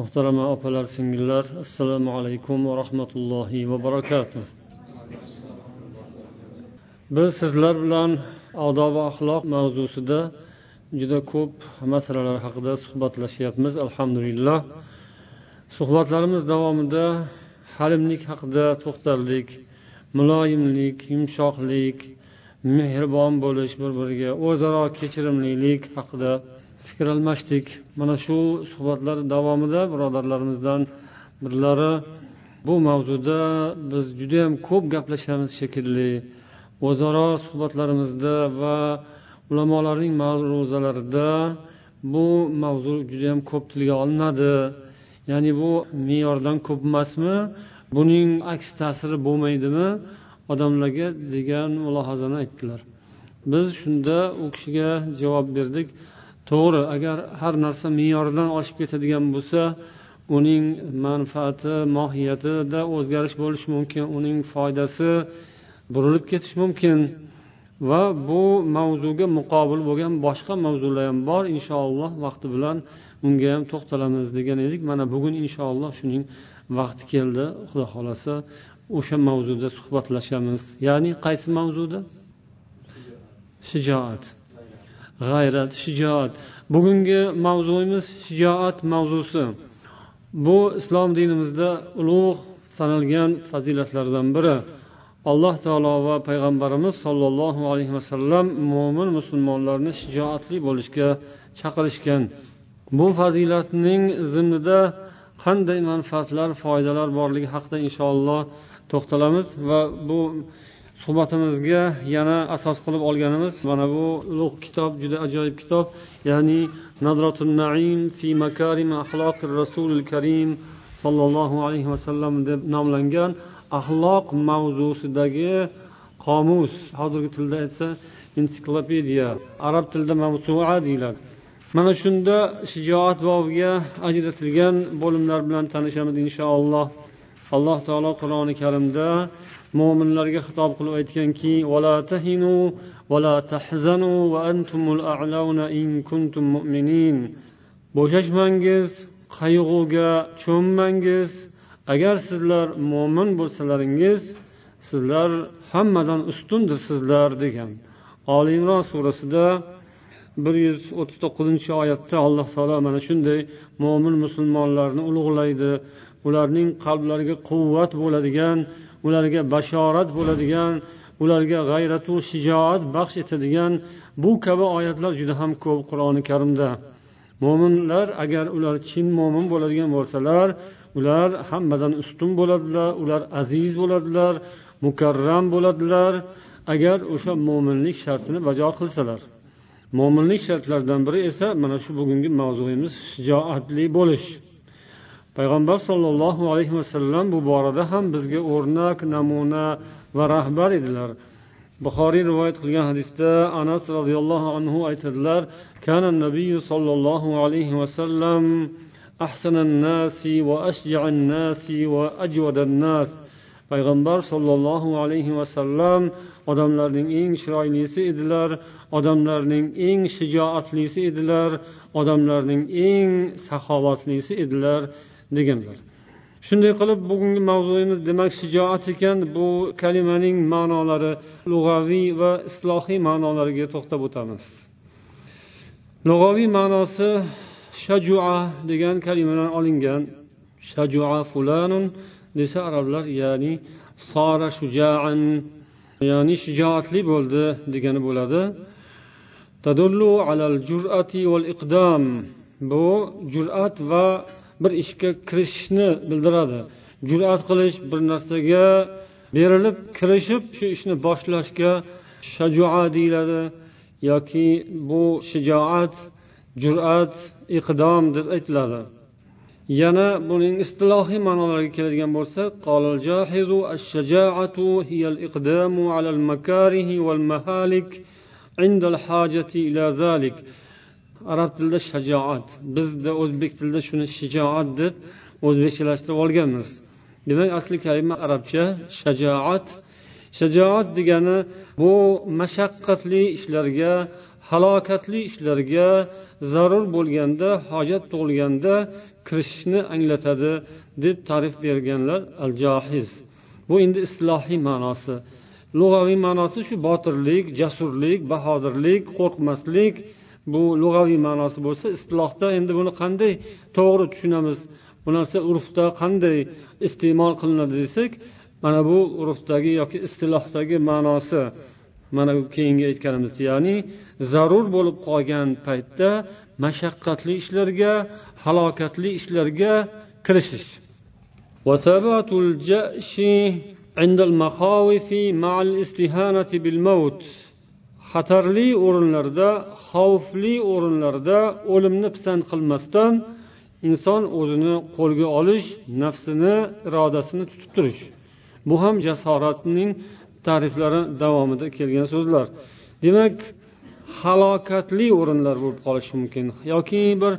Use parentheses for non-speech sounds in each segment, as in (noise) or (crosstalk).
muhtarama opalar singillar assalomu alaykum va rahmatullohi va barakatuh. Biz sizlar bilan odob va axloq mavzusida juda ko'p masalalar haqida suhbatlashyapmiz alhamdulillah. Suhbatlarimiz davomida halimlik haqida to'xtaldik muloyimlik yumshoqlik mehribon bo'lish bir biriga o'zaro kechirimlilik haqida fikr almashdik mana shu suhbatlar davomida birodarlarimizdan birlari bu mavzuda biz judayam ko'p gaplashamiz shekilli. O'zaro suhbatlarimizda va ulamolarning ma'ruzalarida bu mavzu judayam ko'p tilga olinadi. Ya'ni bu me'yordan ko'p emasmi? Buning aks ta'siri bo'lmaydimi? Odamlarga degan mulohazani aytdilar. Biz shunda u kishiga javob berdik. To'g'ri agar har narsa me'yoridan oshib ketadigan bo'lsa uning manfaati mohiyatida o'zgarish bo'lishi mumkin uning foydasi burilib ketishi mumkin va bu mavzuga muqobil bo'lgan boshqa mavzular ham bor. Inshaalloh vaqti bilan unga ham to'xtalamiz degan edik. Mana bugun inshaalloh shuning vaqti keldi. Xudo xohlasa o'sha mavzuda suhbatlashamiz. Ya'ni qaysi mavzuda? Shijoat. G'ayrat shijoat. Bugungi mavzuyimiz shijoat mavzusi. Bu islom dinimizda ulug' sanalgan fazilatlardan biri. Alloh taolo va payg'ambarimiz sollallohu alayhi vasallam mo'min musulmonlarni shijoatli bo'lishga chaqirishgan. Bu fazilatning zimnida qanday manfaatlar foydalar borligi haqida inshaalloh to'xtalamiz va bu suhbatimizga yana asos qilib olganimiz mana bu ulug' kitob juda ajoyib kitob ya'ni nadratun naim fi makarim axloqir rasulil karim sollallohu alayhi vasallam deb nomlangan axloq mavzusidagi qomus. Hozirgi tilda aytsa ensiklopediya arab tilida mavsua deyiladi. Mana shunda shijoat bobiga ajratilgan bo'limlar bilan tanishamiz inshaalloh. Alloh taolo qur'oni karimda mo'minlarga xitob qilib aytganki vala tahinu vala tahzanu va antumul a'launa in kuntum mu'minin. Bo'shashmangiz qayg'uga cho'mmangiz. Agar sizlar mo'min bo'lsalaringiz sizlar hammadan ustundirsizlar degan. Oli imron surasida bir yuz o'ttiz to'qqizinchi oyatda alloh taolo mana shunday mo'min musulmonlarni ulug'laydi. Ularning qalblariga quvvat bo'ladigan ularga bashorat bo'ladigan ularga g'ayratu shijoat baxsh etadigan bu kabi oyatlar juda ham ko'p qur'oni karimda. Mo'minlar agar ular chin mo'min bo'ladigan bo'lsalar ular hammadan ustun bo'ladilar ular aziz bo'ladilar mukarram bo'ladilar agar o'sha mo'minlik shartini bajo qilsalar. Mo'minlik shartlaridan biri esa mana shu bugungi mavzuyimiz shijoatli bo'lish. payg'ambar sollallohu alayhi vasallam bu borada ham bizga o'rnak namuna va rahbar edilar buxoriy rivoyat qilgan hadisda anas roziyallohu anhu aytadilar kana nabiy sollallohu alayhi vasallam أحسن الناس وأشجع الناس وأجود الناس payg'ambar sollallohu alayhi vasallam odamlarning eng chiroylisi edilar odamlarning eng shijoatlisi edilar odamlarning eng saxovatlisi edilar Deganlar. Shunday qilib bugungi mavzuyimiz demak shijoat ekan bu kalimaning ma'nolari lug'aviy va islohiy ma'nolariga to'xtab o'tamiz. Lug'aviy ma'nosi shajua degan kalimadan olingan. Shajua fulanun desa arablar ya'ni sora shujaan ya'ni shijoatli bo'ldi degani bo'ladi. Tadullu alal jur'ati val iqdam. Bu jur'at va bir ishga kirishishni bildiradi. Jur'at qilish bir narsaga berilib kirishib shu ishni boshlashga shajua deyiladi yoki bu shijoat jur'at iqdom deb aytiladi. Yana buning istilohiy ma'nolariga keladigan bo'lsak arab tilida shajoat. Bizda o'zbek tilida shuni shijoat deb o'zbekchalashtirib olganmiz. Demak asli kalima arabcha shajoat. Shajoat degani bu mashaqqatli ishlarga halokatli ishlarga zarur bo'lganda hojat tug'ilganda kirishishni anglatadi deb ta'rif berganlar al johiz bu endi islohiy ma'nosi. Lug'aviy ma'nosi shu botirlik jasurlik bahodirlik qo'rqmaslik bu lug'aviy ma'nosi bo'lsa istilohda endi buni qanday to'g'ri tushunamiz? Bu narsa urfda qanday iste'mol qilinadi desak mana bu urfdagi yoki istilohdagi ma'nosi mana bu keyingi aytganimiz ya'ni zarur bo'lib qolgan paytda mashaqqatli ishlarga halokatli ishlarga kirishish. Xatarli o'rinlarda xavfli o'rinlarda o'limni pisand qilmasdan inson o'zini qo'lga olish nafsini irodasini tutib turish. Bu ham jasoratning ta'riflari davomida kelgan so'zlar. Demak halokatli o'rinlar bo'lib qolishi mumkin yoki bir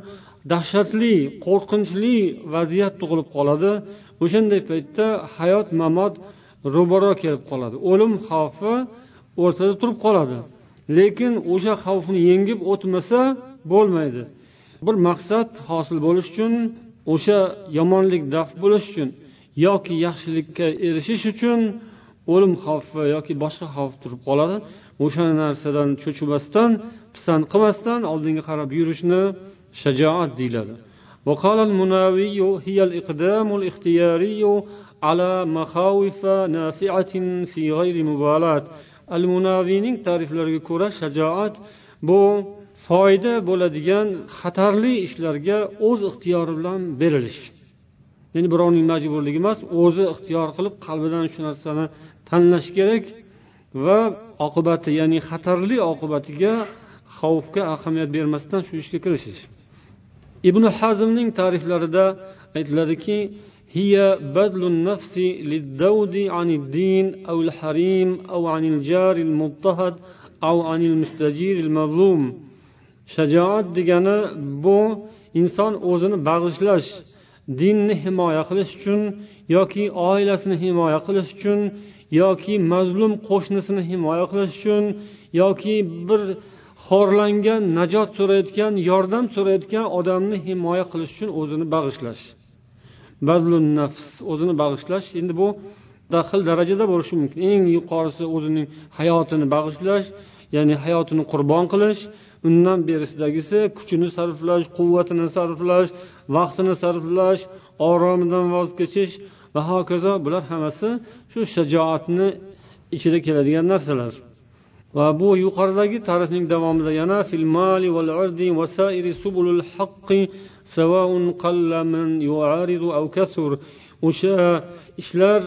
dahshatli qo'rqinchli vaziyat tug'ilib qoladi. O'shanday paytda hayot mamot ro'baro kelib qoladi. O'lim xavfi o'rtada turib qoladi. lekin o'sha xavfni yengib o'tmasa bo'lmaydi bir maqsad hosil bo'lish uchun o'sha yomonlik daf bo'lish uchun yoki yaxshilikka erishish uchun o'lim xavfi yoki boshqa xavf turib qoladi o'sha narsadan cho'chimasdan pisand qilmasdan oldinga qarab yurishni shajoat deyiladi وقال المناوي هي الإقدام الاختياري على مخاوف نافعة في غير مبالاة al munaviyning ta'riflariga ko'ra shajoat bu foyda bo'ladigan xatarli ishlarga o'z ixtiyori bilan berilish. Ya'ni birovning majburligi emas o'zi ixtiyor qilib qalbidan shu narsani tanlash kerak va oqibati ya'ni xatarli oqibatiga xavfga ahamiyat bermasdan shu ishga kirishish. Ibn hazmning ta'riflarida aytiladiki هي بذل النفس للذود عن الدين أو الحريم أو عن الجار المضطهد أو عن المستجير المظلوم shajoat degani bu inson o'zini bag'ishlash dinni himoya qilish uchun yoki oilasini himoya qilish uchun yoki mazlum qo'shnisini himoya qilish uchun yoki bir xorlangan najot so'rayotgan yordam so'rayotgan odamni himoya qilish uchun o'zini bag'ishlash bazlun nafs o'zini bag'ishlash. Endi bu xil darajada bo'lishi mumkin. Eng yuqorisi o'zining hayotini bag'ishlash ya'ni hayotini qurbon qilish undan berisidagisi kuchini sarflash quvvatini sarflash vaqtini sarflash oromidan voz kechish va hokazo. Bular hammasi shu shajoatni ichida keladigan narsalar. Va bu yuqoridagi tarixning davomida yana fil mali val ardi vasairi subulul haqqi o'sha ishlar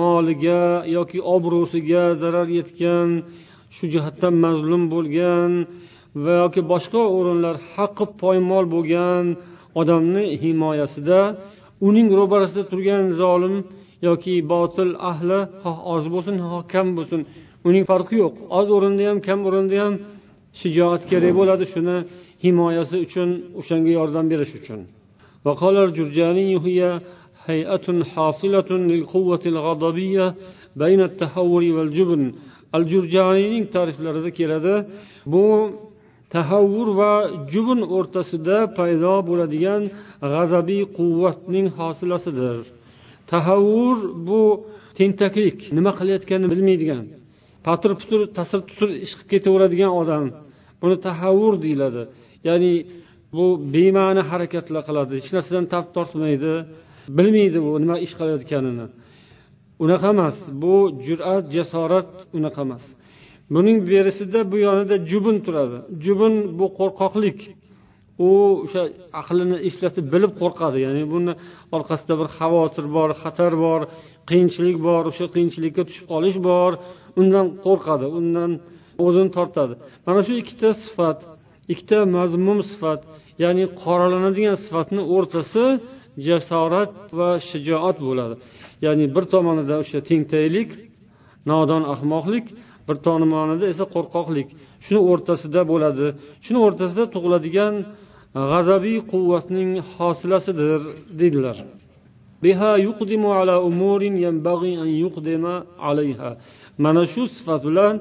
moliga yoki obro'siga zarar yetgan shu jihatdan mazlum bo'lgan va yoki boshqa o'rinlar haqqi poymol bo'lgan odamni himoyasida uning ro'barasida turgan zolim yoki botil ahli xoh oz bo'lsin xoh kam bo'lsin uning farqi yo'q. Oz o'rinda ham kam o'rinda ham shijoat kerak bo'ladi. Shuni himoyasi uchun o'shanga yordam berish uchun وقال الجرجاني هي هيئة حاصلة للقوة الغضبية بين التهور والجبن al jurjaniyning ta'riflarida keladi bu tahavvur va jubun o'rtasida paydo bo'ladigan g'azabiy quvvatning hosilasidir tahavvur bu tentaklik nima qilayotganini bilmaydigan patur putur tasir tusur ish qilib ketaveradigan odam buni tahavvur deyiladi Ya'ni bu bema'ni harakatlar qiladi hech narsadan tap tortmaydi bilmaydi u nima ish qilayotganini. Unaqa emas bu jur'at jasorat unaqa emas. Buning berisida bu yonida jubun turadi. Jubun bu qo'rqoqlik. U o'sha aqlini ishlatib bilib qo'rqadi ya'ni buni orqasida bir xavotir bor xatar bor qiyinchilik bor o'sha qiyinchilikka tushib qolish bor undan qo'rqadi undan o'zini tortadi. Mana shu ikkita sifat ikkita mazmum sifat ya'ni qoralanadigan sifatni o'rtasi jasorat va shijoat bo'ladi. Ya'ni bir tomonida o'sha tengtaylik nodon ahmoqlik bir tomonida esa qo'rqoqlik. Shuni o'rtasida bo'ladi. Shuni o'rtasida tug'iladigan g'azabiy quvvatning hosilasidir deydilar. Mana shu sifat bilan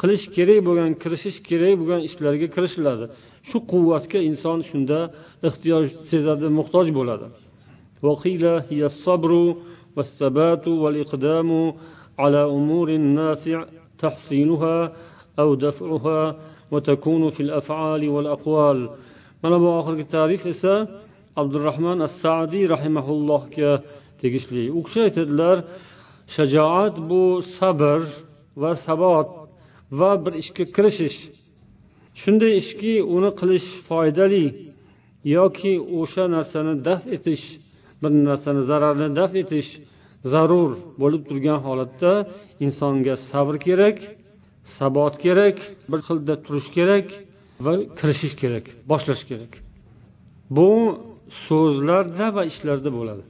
qilish kerak bo'lgan kirishish kerak bo'lgan ishlarga kirishiladi shu quvvatga inson shunda ehtiyoj sezadi muhtoj bo'ladi وقيل هي الصبر والثبات والإقدام على أمور نافع تحصيلها أو دفعها وتكون في الأفعال والأقوال من أبو آخر تعريف إسا عبد الرحمن السعدي رحمه الله كي tegishli u kishi aytadilar shajoat bu sabr va bir ishga kirishish. Shunday ishki uni qilish foydali yoki o'sha narsani daf etish bir narsani zararni daf etish zarur bo'lib turgan holatda insonga sabr kerak sabot kerak bir xilda turish kerak va kirishish kerak boshlash kerak. Bu so'zlarda va ishlarda bo'ladi.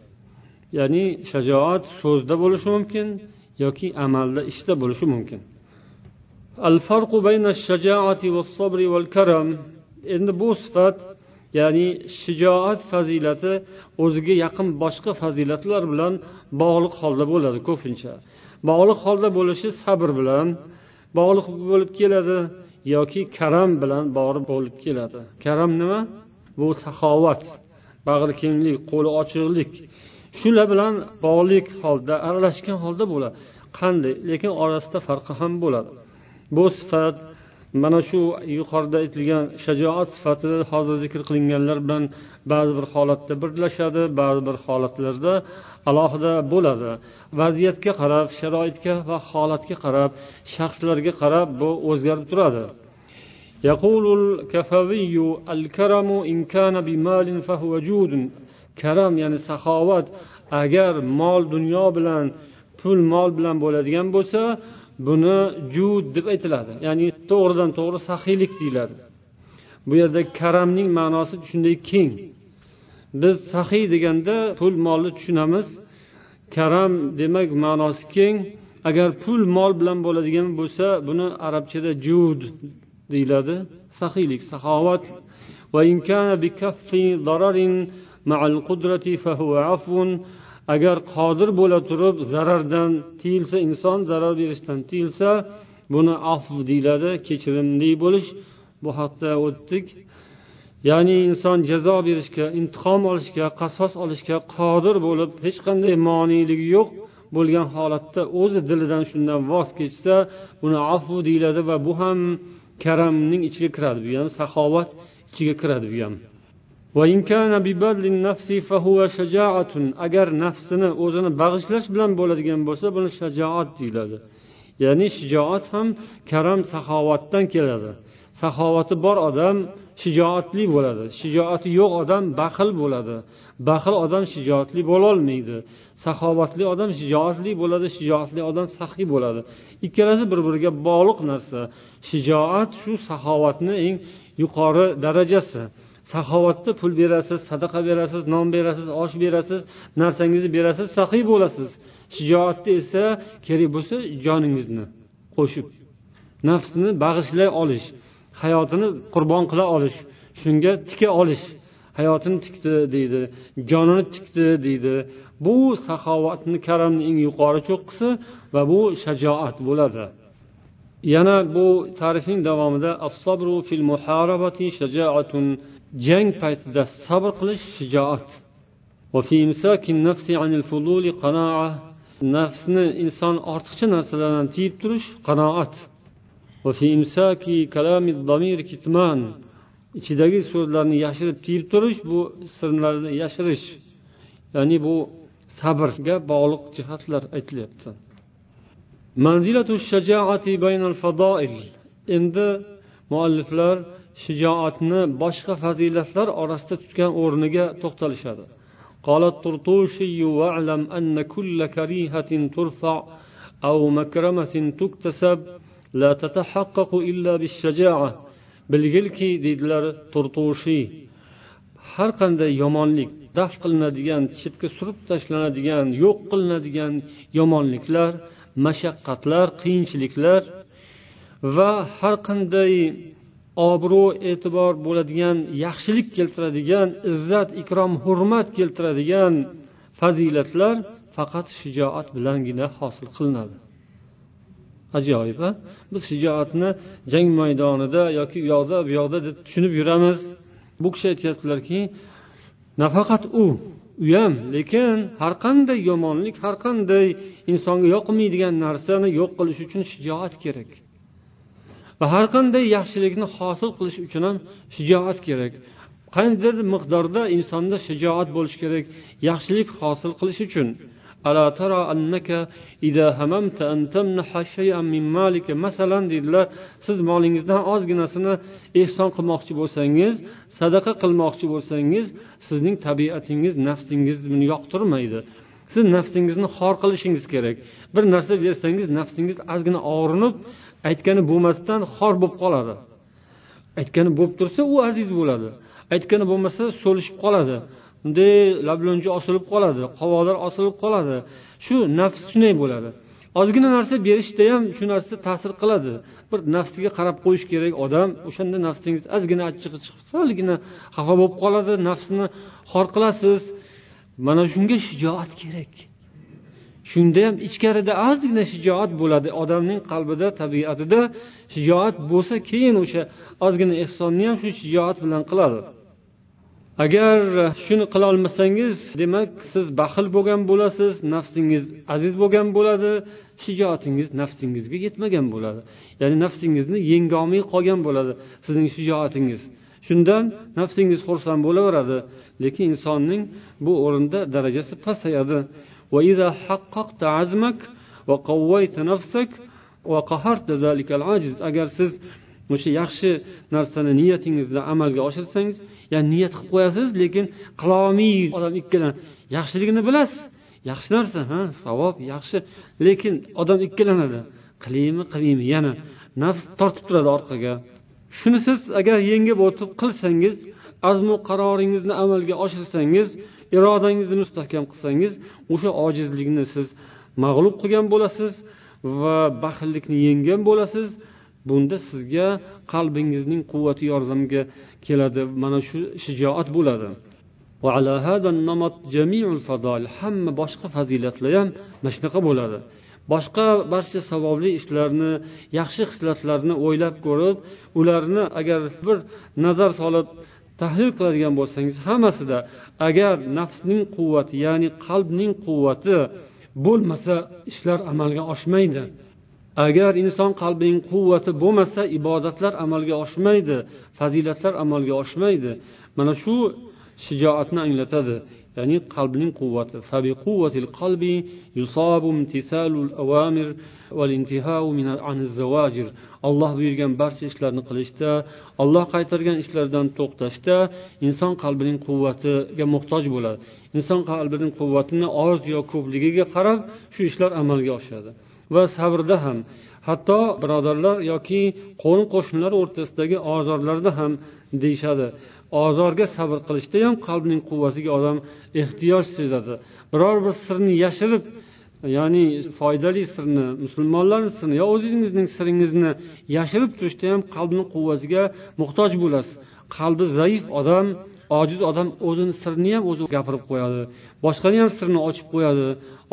Ya'ni shajoat so'zda bo'lishi mumkin yoki amalda ishda bo'lishi mumkin. Endi bu sifat ya'ni shijoat fazilati o'ziga yaqin boshqa fazilatlar bilan bog'liq holda bo'ladi ko'pincha. Bog'liq holda bo'lishi sabr bilan bog'liq bo'lib keladi yoki karam bilan bog'liq bo'lib keladi. Karam nima? Bu saxovat bag'rikenglik qo'li ochiqlik. Shular bilan bog'liq holda aralashgan holda bo'ladi. Qanday? Lekin orasida farqi ham bo'ladi. bu sifat mana shu yuqorida aytilgan shajoat sifati hozir zikr qilinganlar bilan ba'zi bir holatda birlashadi ba'zi bir holatlarda alohida bo'ladi vaziyatga qarab sharoitga va holatga qarab shaxslarga qarab bu o'zgarib turadi يقول الكفوي الكرم إن كان بمال فهو جود karam ya'ni saxovat agar mol dunyo bilan pul mol bilan bo'ladigan bo'lsa buni jud deb aytiladi. Ya'ni to'g'ridan to'g'ri saxiylik deyiladi. Bu yerda karamning ma'nosi shunday keng. Biz saxiy deganda pul molni tushunamiz. Karam demak ma'nosi keng. Agar pul mol bilan bo'ladigan bo'lsa buni arabchada jud deyiladi. Saxiylik saxovat. Agar qodir bo'la turib zarardan tiyilsa inson zarar berishdan tiyilsa buni afv deyiladi kechirimli bo'lish. Bu haqda o'tdik. Ya'ni inson jazo berishga intiqom olishga qasos olishga qodir bo'lib hech qanday moneligi yo'q bo'lgan holatda o'zi dilidan shundan voz kechsa buni afu deyiladi va bu ham karamning ichiga kiradi bu ham saxovat ichiga kiradi bu ham. Agar nafsini o'zini bag'ishlash bilan bo'ladigan bo'lsa buni shajoat deyiladi. Ya'ni shijoat ham karam saxovatdan keladi. Saxovati bor odam shijoatli bo'ladi. Shijoati yo'q odam baxil bo'ladi. Baxil odam shijoatli bo'lolmaydi. Saxovatli odam shijoatli bo'ladi shijoatli odam saxiy bo'ladi. Ikkalasi bir biriga bog'liq narsa. Shijoat shu saxovatni eng yuqori darajasi. Saxovatda pul berasiz sadaqa berasiz non berasiz osh berasiz narsangizni berasiz saxiy bo'lasiz. Shijoatda esa kerak bo'lsa joningizni qo'shib nafsni bag'ishlay olish hayotini qurbon qila olish shunga tika olish. Hayotini tikdi deydi jonini tikdi deydi. Bu saxovatni karamni eng yuqori cho'qqisi va bu shajoat bo'ladi. Yana bu ta'rifning davomida as-sabru fil muharabati shajaatun jang paytida sabr qilish shijoat. Nafsni inson ortiqcha narsalardan tiyib turish qanoat ichidagi so'zlarni yashirib tiyib turish bu sirlarni yashirish ya'ni bu sabrga bog'liq jihatlar aytilyapti. Endi mualliflar shijoatni boshqa fazilatlar orasida tutgan o'rniga to'xtalishadi قال الطرطوشي واعلم أن كل كريهة ترفع أو مكرمة تكتسب لا تتحقق إلا بالشجاعة bilgilki deydilar turtushiy har qanday yomonlik daf qilinadigan chetga surib tashlanadigan yo'q qilinadigan yomonliklar mashaqqatlar qiyinchiliklar va har qanday obro' e'tibor bo'ladigan yaxshilik keltiradigan izzat ikrom hurmat keltiradigan fazilatlar faqat shijoat bilangina hosil qilinadi. Ajoyib a biz shijoatni jang maydonida yoki u yoqda bu yoqda deb tushunib yuramiz. Bu kishi aytyaptilarki nafaqat u u ham lekin har qanday yomonlik har qanday insonga yoqmaydigan narsani yo'q qilish uchun shijoat kerak. Va har qanday yaxshilikni hosil qilish uchun ham shijoat kerak. Qandaydir miqdorda insonda shijoat bo'lishi kerak yaxshilik hosil qilish uchun. Masalan deydilar. Siz molingizdan ozginasini ehson qilmoqchi bo'lsangiz sadaqa qilmoqchi bo'lsangiz sizning tabiatingiz nafsingiz buni yoqtirmaydi. Siz nafsingizni xor qilishingiz kerak. Bir narsa bersangiz nafsingiz ozgina og'rinib aytgani bo'lmasdan xor bo'lib qoladi. Aytgani bo'lib tursa u aziz bo'ladi. Aytgani bo'lmasa so'lishib qoladi. Bunday lablo'nchi osilib qoladi qovoqlar osilib qoladi. Shu nafs shunday bo'ladi. Ozgina narsa berishda ham shu narsa ta'sir qiladi. Bir nafsiga qarab qo'yish kerak odam o'shanda nafsingiz ozgina achchig'i chiqib salgina xafa bo'lib qoladi nafsni xor qilasiz. Mana shunga shijoat kerak. Shunda ham ichkarida ozgina shijoat bo'ladi. Odamning qalbida tabiatida shijoat bo'lsa keyin o'sha ozgina ehsonni ham shu shijoat bilan qiladi. Agar shuni qilolmasangiz demak siz baxil bo'lgan bo'lasiz nafsingiz aziz bo'lgan bo'ladi shijoatingiz nafsingizga yetmagan bo'ladi. Ya'ni nafsingizni yengolmay qolgan bo'ladi sizning shijoatingiz. Shundan nafsingiz xursand bo'laveradi lekin insonning bu o'rinda darajasi pasayadi. وإذا حققت عزمك وقويت نفسك وقهرت ذلك العاجز agar siz o'sha yaxshi narsani niyatingizda amalga oshirsangiz ya'ni niyat qilib qo'yasiz lekin qilolmay odam ikkilan yaxshiligini bilasiz yaxshi narsa ha savob yaxshi lekin odam ikkilanadi qilaymi qilmaymi yana nafs tortib turadi orqaga shuni siz agar yengib o'tib qilsangiz azmu qaroringizni amalga oshirsangiz irodangizni mustahkam qilsangiz o'sha ojizlikni siz mag'lub qilgan bo'lasiz va baxillikni yenggan bo'lasiz. Bunda sizga qalbingizning quvvati yordamga keladi. Mana shu shijoat bo'ladi. Hamma boshqa fazilatlar ham mana shunaqa bo'ladi. Boshqa barcha savobli ishlarni yaxshi hislatlarni o'ylab ko'rib ularni agar bir nazar solib tahlil qiladigan bo'lsangiz hammasida agar nafsning quvvati ya'ni qalbning quvvati bo'lmasa ishlar amalga oshmaydi. Agar inson qalbining quvvati bo'lmasa ibodatlar amalga oshmaydi fazilatlar amalga oshmaydi. Mana shu shijoatni anglatadi. Ya'ni qalbning quvvati. Olloh buyurgan barcha ishlarni qilishda olloh qaytargan ishlardan to'xtashda inson qalbining quvvatiga muhtoj bo'ladi. Inson qalbining quvvatini oz yo ko'pligiga qarab shu ishlar amalga oshadi. Va sabrda ham hatto birodarlar yoki qo'ni qo'shnilar o'rtasidagi ozorlarda ham deyishadi. Ozorga sabr qilishda ham qalbning quvvatiga odam ehtiyoj sezadi. Biror bir sirni yashirib ya'ni foydali sirni musulmonlarni sirini yo o'zingizning siringizni yashirib turishda ham qalbni quvvatiga muhtoj bo'lasiz. Qalbi zaif odam ojiz odam o'zini sirini ham o'zi gapirib qo'yadi. Boshqani ham sirini ochib qo'yadi.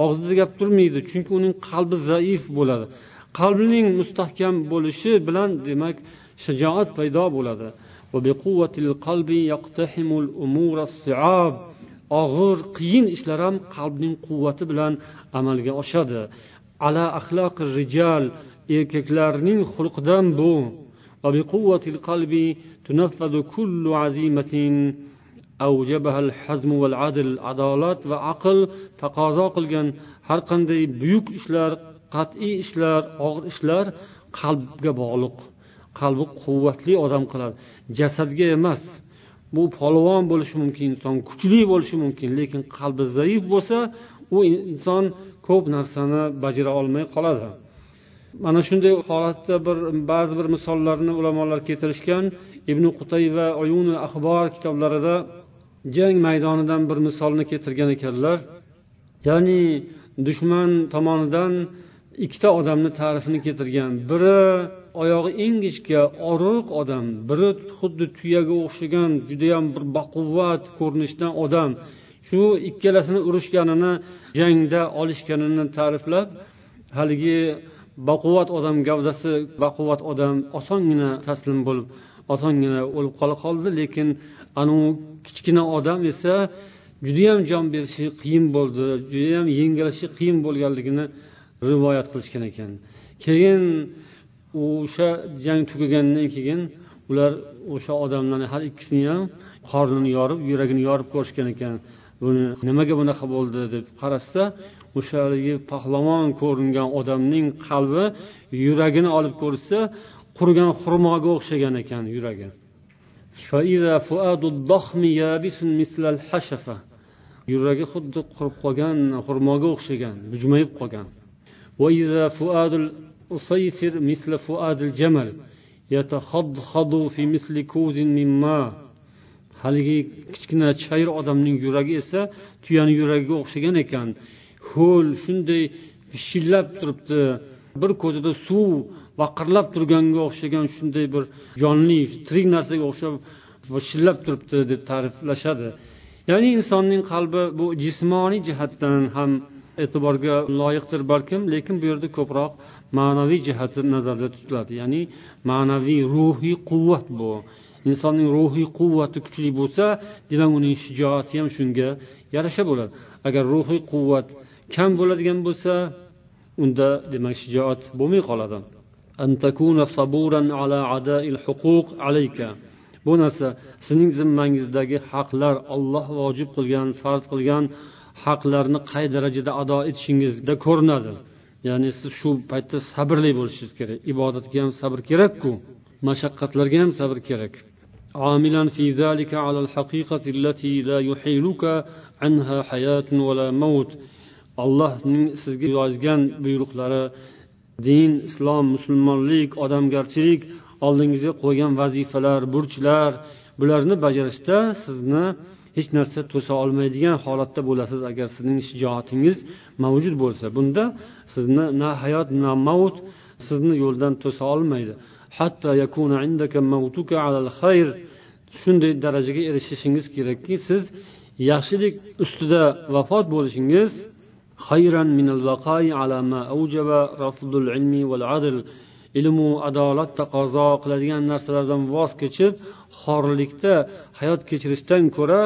Og'zida gap turmaydi chunki uning qalbi zaif bo'ladi. Qalbining mustahkam bo'lishi bilan demak shijoat paydo bo'ladi. Og'ir qiyin ishlar ham qalbning quvvati bilan amalga oshadi. Ala axloq rijal erkaklarning xulqidan bu. adolat va aql taqozo qilgan har qanday بيوك ishlar qat'iy ishlar أغر ishlar qalbga bog'liq. Qalbi quvvatli odam qiladi. Jasadga emas bu polvon bo'lishi mumkin inson kuchli bo'lishi mumkin lekin qalbi zaif bo'lsa u inson ko'p narsani bajara olmay qoladi. Mana shunday holatda bir ba'zi bir misollarni ulamolar keltirishgan ibn qutay va oyun axbor kitoblarida jang maydonidan bir misolni keltirgan ekanlar. Ya'ni dushman tomonidan ikkita odamni ta'rifini keltirgan. Biri oyog'i ingichka oriq odam. Biri xuddi tuyaga o'xshagan judayam bir baquvvat ko'rinishdan odam. Shu ikkalasini urushganini jangda olishganini ta'riflab haligi baquvvat odam gavdasi baquvvat odam osongina taslim bo'lib osongina o'lib qola qoldi. Lekin anavi kichkina odam esa judayam jon berishi qiyin bo'ldi judayam yengilishi qiyin bo'lganligini rivoyat qilishgan ekan. Keyin o'sha jang tugagandan keyin ular o'sha odamlarni har ikkisini ham qornini yorib yuragini yorib ko'rishgan ekan. Buni nimaga bunaqa bo'ldi deb qarashsa o'sha haligi pahlavon ko'ringan odamning qalbi yuragini olib ko'rishsa qurigan xurmoga o'xshagan ekan yuragi. Yuragi xuddi qurib qolgan xurmoga o'xshagan bujmayib qolgan. مثل فؤاد الجمل يتخضخض في مثل كوز من ماء haligi kichkina chayir odamning yuragi esa tuyani yuragiga o'xshagan ekan ho'l shunday vishillab turibdi bir ko'zida suv vaqirlab turganga o'xshagan shunday bir jonli tirik narsaga o'xshab vishillab turibdi deb ta'riflashadi ya'ni insonning qalbi bu jismoniy jihatdan ham e'tiborga loyiqdir balkim lekin bu yerda ko'proq ma'naviy jihati nazarda tutiladi. Ya'ni ma'naviy ruhiy quvvat bu. Insonning ruhiy quvvati kuchli bo'lsa demak uning shijoati ham shunga yarasha bo'ladi. Agar ruhiy quvvat kam bo'ladigan bo'lsa unda demak shijoat bo'lmay qoladi. Bu narsa sizning zimmangizdagi haqlar olloh vojib qilgan farz qilgan haqlarni qay darajada ado etishingizda ko'rinadi. ya'ni siz shu paytda sabrli bo'lishingiz kerak ibodatga ham sabr kerakku mashaqqatlarga ham sabr kerak عاملا في ذلك على الحقيقة التي لا يحيلك عنها حياة ولا موت allohning sizga yozgan buyruqlari din islom musulmonlik odamgarchilik oldingizga qo'ygan vazifalar burchlar bularni bajarishda sizni hech narsa to'sa olmaydigan holatda bo'lasiz agar sizning shijoatingiz mavjud bo'lsa bunda sizni na hayot na mavt sizni yo'ldan to'sa olmaydi hatto yakuna indaka mavtuka alal xayr shunday darajaga erishishingiz kerakki siz yaxshilik ustida vafot bo'lishingiz خيرا من البقاء على ما أوجب رفض العلم والعدل ilmu adolat taqozo qiladigan narsalardan voz kechib xorlikda hayot kechirishdan ko'ra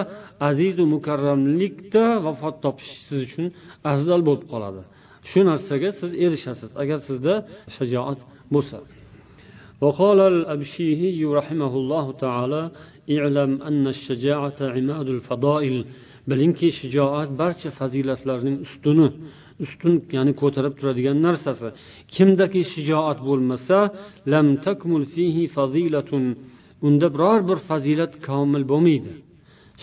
azizu mukarramlikda vafot topish siz uchun afzal bo'lib qoladi shu narsaga siz erishasiz agar sizda shajoat bo'lsa وقال الأبشيهي رحمه الله تعالى اعلم أن الشجاعة عماد الفضائل bilingki shijoat barcha fazilatlarning ustuni ustun ya'ni ko'tarib turadigan narsasi kimdaki shijoat bo'lmasa lam takmul fihi fazilatun Unda biror bir fazilat komil bo'lmaydi.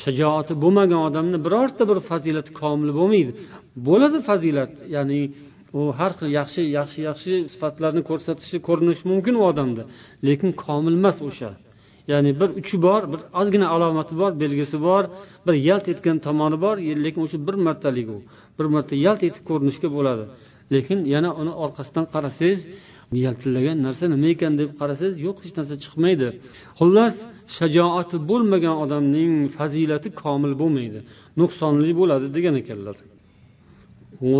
Shijoati bo'lmagan odamni birorta bir fazilat komil bo'lmaydi. Bo'ladi fazilat ya'ni u har xil yaxshi yaxshi yaxshi sifatlarni ko'rsatishi ko'rinishi mumkin u odamda. Lekin komil emas o'sha. Ya'ni bir uchi bor bir ozgina alomati bor belgisi bor bir yalt etgan tomoni bor lekin o'sha bir martalik u. Bir marta yalt etib ko'rinishga bo'ladi. Lekin yana uni orqasidan qarasangiz yaltillagan narsa nima ekan deb qarasangiz yo'q hech narsa chiqmaydi. Xullas shajoati bo'lmagan odamning fazilati komil bo'lmaydi nuqsonli bo'ladi degan ekanlar.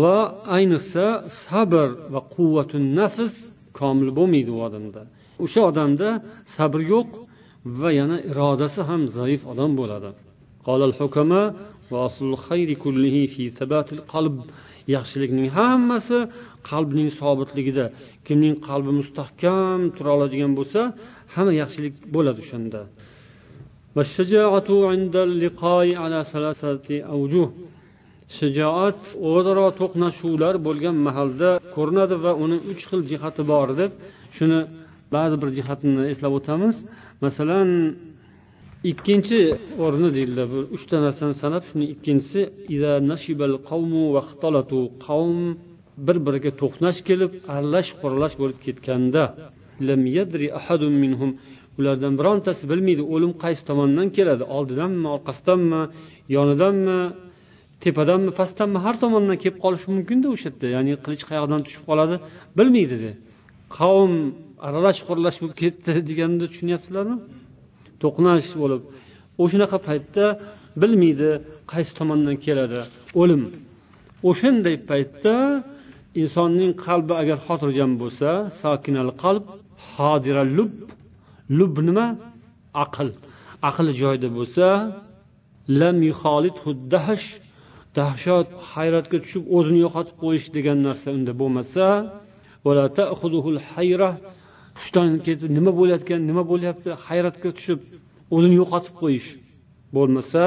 Va ayniqsa sabr va quvvatun nafs komil bo'lmaydi u odamda. O'sha odamda sabr yo'q va yana irodasi ham zaif odam bo'ladi. Yaxshilikning hammasi qalbning sobitligida kimning qalbi mustahkam tura oladigan bo'lsa hamma yaxshilik bo'ladi o'shanda. Shijoat o'zaro to'qnashuvlar bo'lgan mahalda ko'rinadi va uni uch xil jihati bor deb shuni ba'zi bir jihatini eslab o'tamiz. Masalan ikkinchi o'rni deydilar bu uchta narsani sanab shuni ikkinchisi qavm bir biriga to'qnash kelib aralash quralash bo'lib ketganda ulardan birontasi bilmaydi o'lim qaysi tomondan keladi oldidanmi orqasidanmi yonidanmi tepadanmi pastdanmi har tomondan kelib qolishi mumkinda o'sha yerda ya'ni qilich qayoqdan tushib qoladi bilmaydi qavm aralash quralash bo'lib ketdi (laughs) deganni tushunyapsizlarmi? To'qnash bo'lib o'shanaqa paytda bilmaydi qaysi tomondan keladi o'lim. O'shanday paytda insonning qalbi agar xotirjam bo'lsa sokinal qalb hodira lub. Lub nima? Aql. Aqli joyida bo'lsa lam dahshat. Hayratga tushib o'zini yo'qotib qo'yish degan narsa unda bo'lmasa hushdan ketib nima bo'layotgan nima bo'lyapti? Hayratga tushib o'zini yo'qotib qo'yish bo'lmasa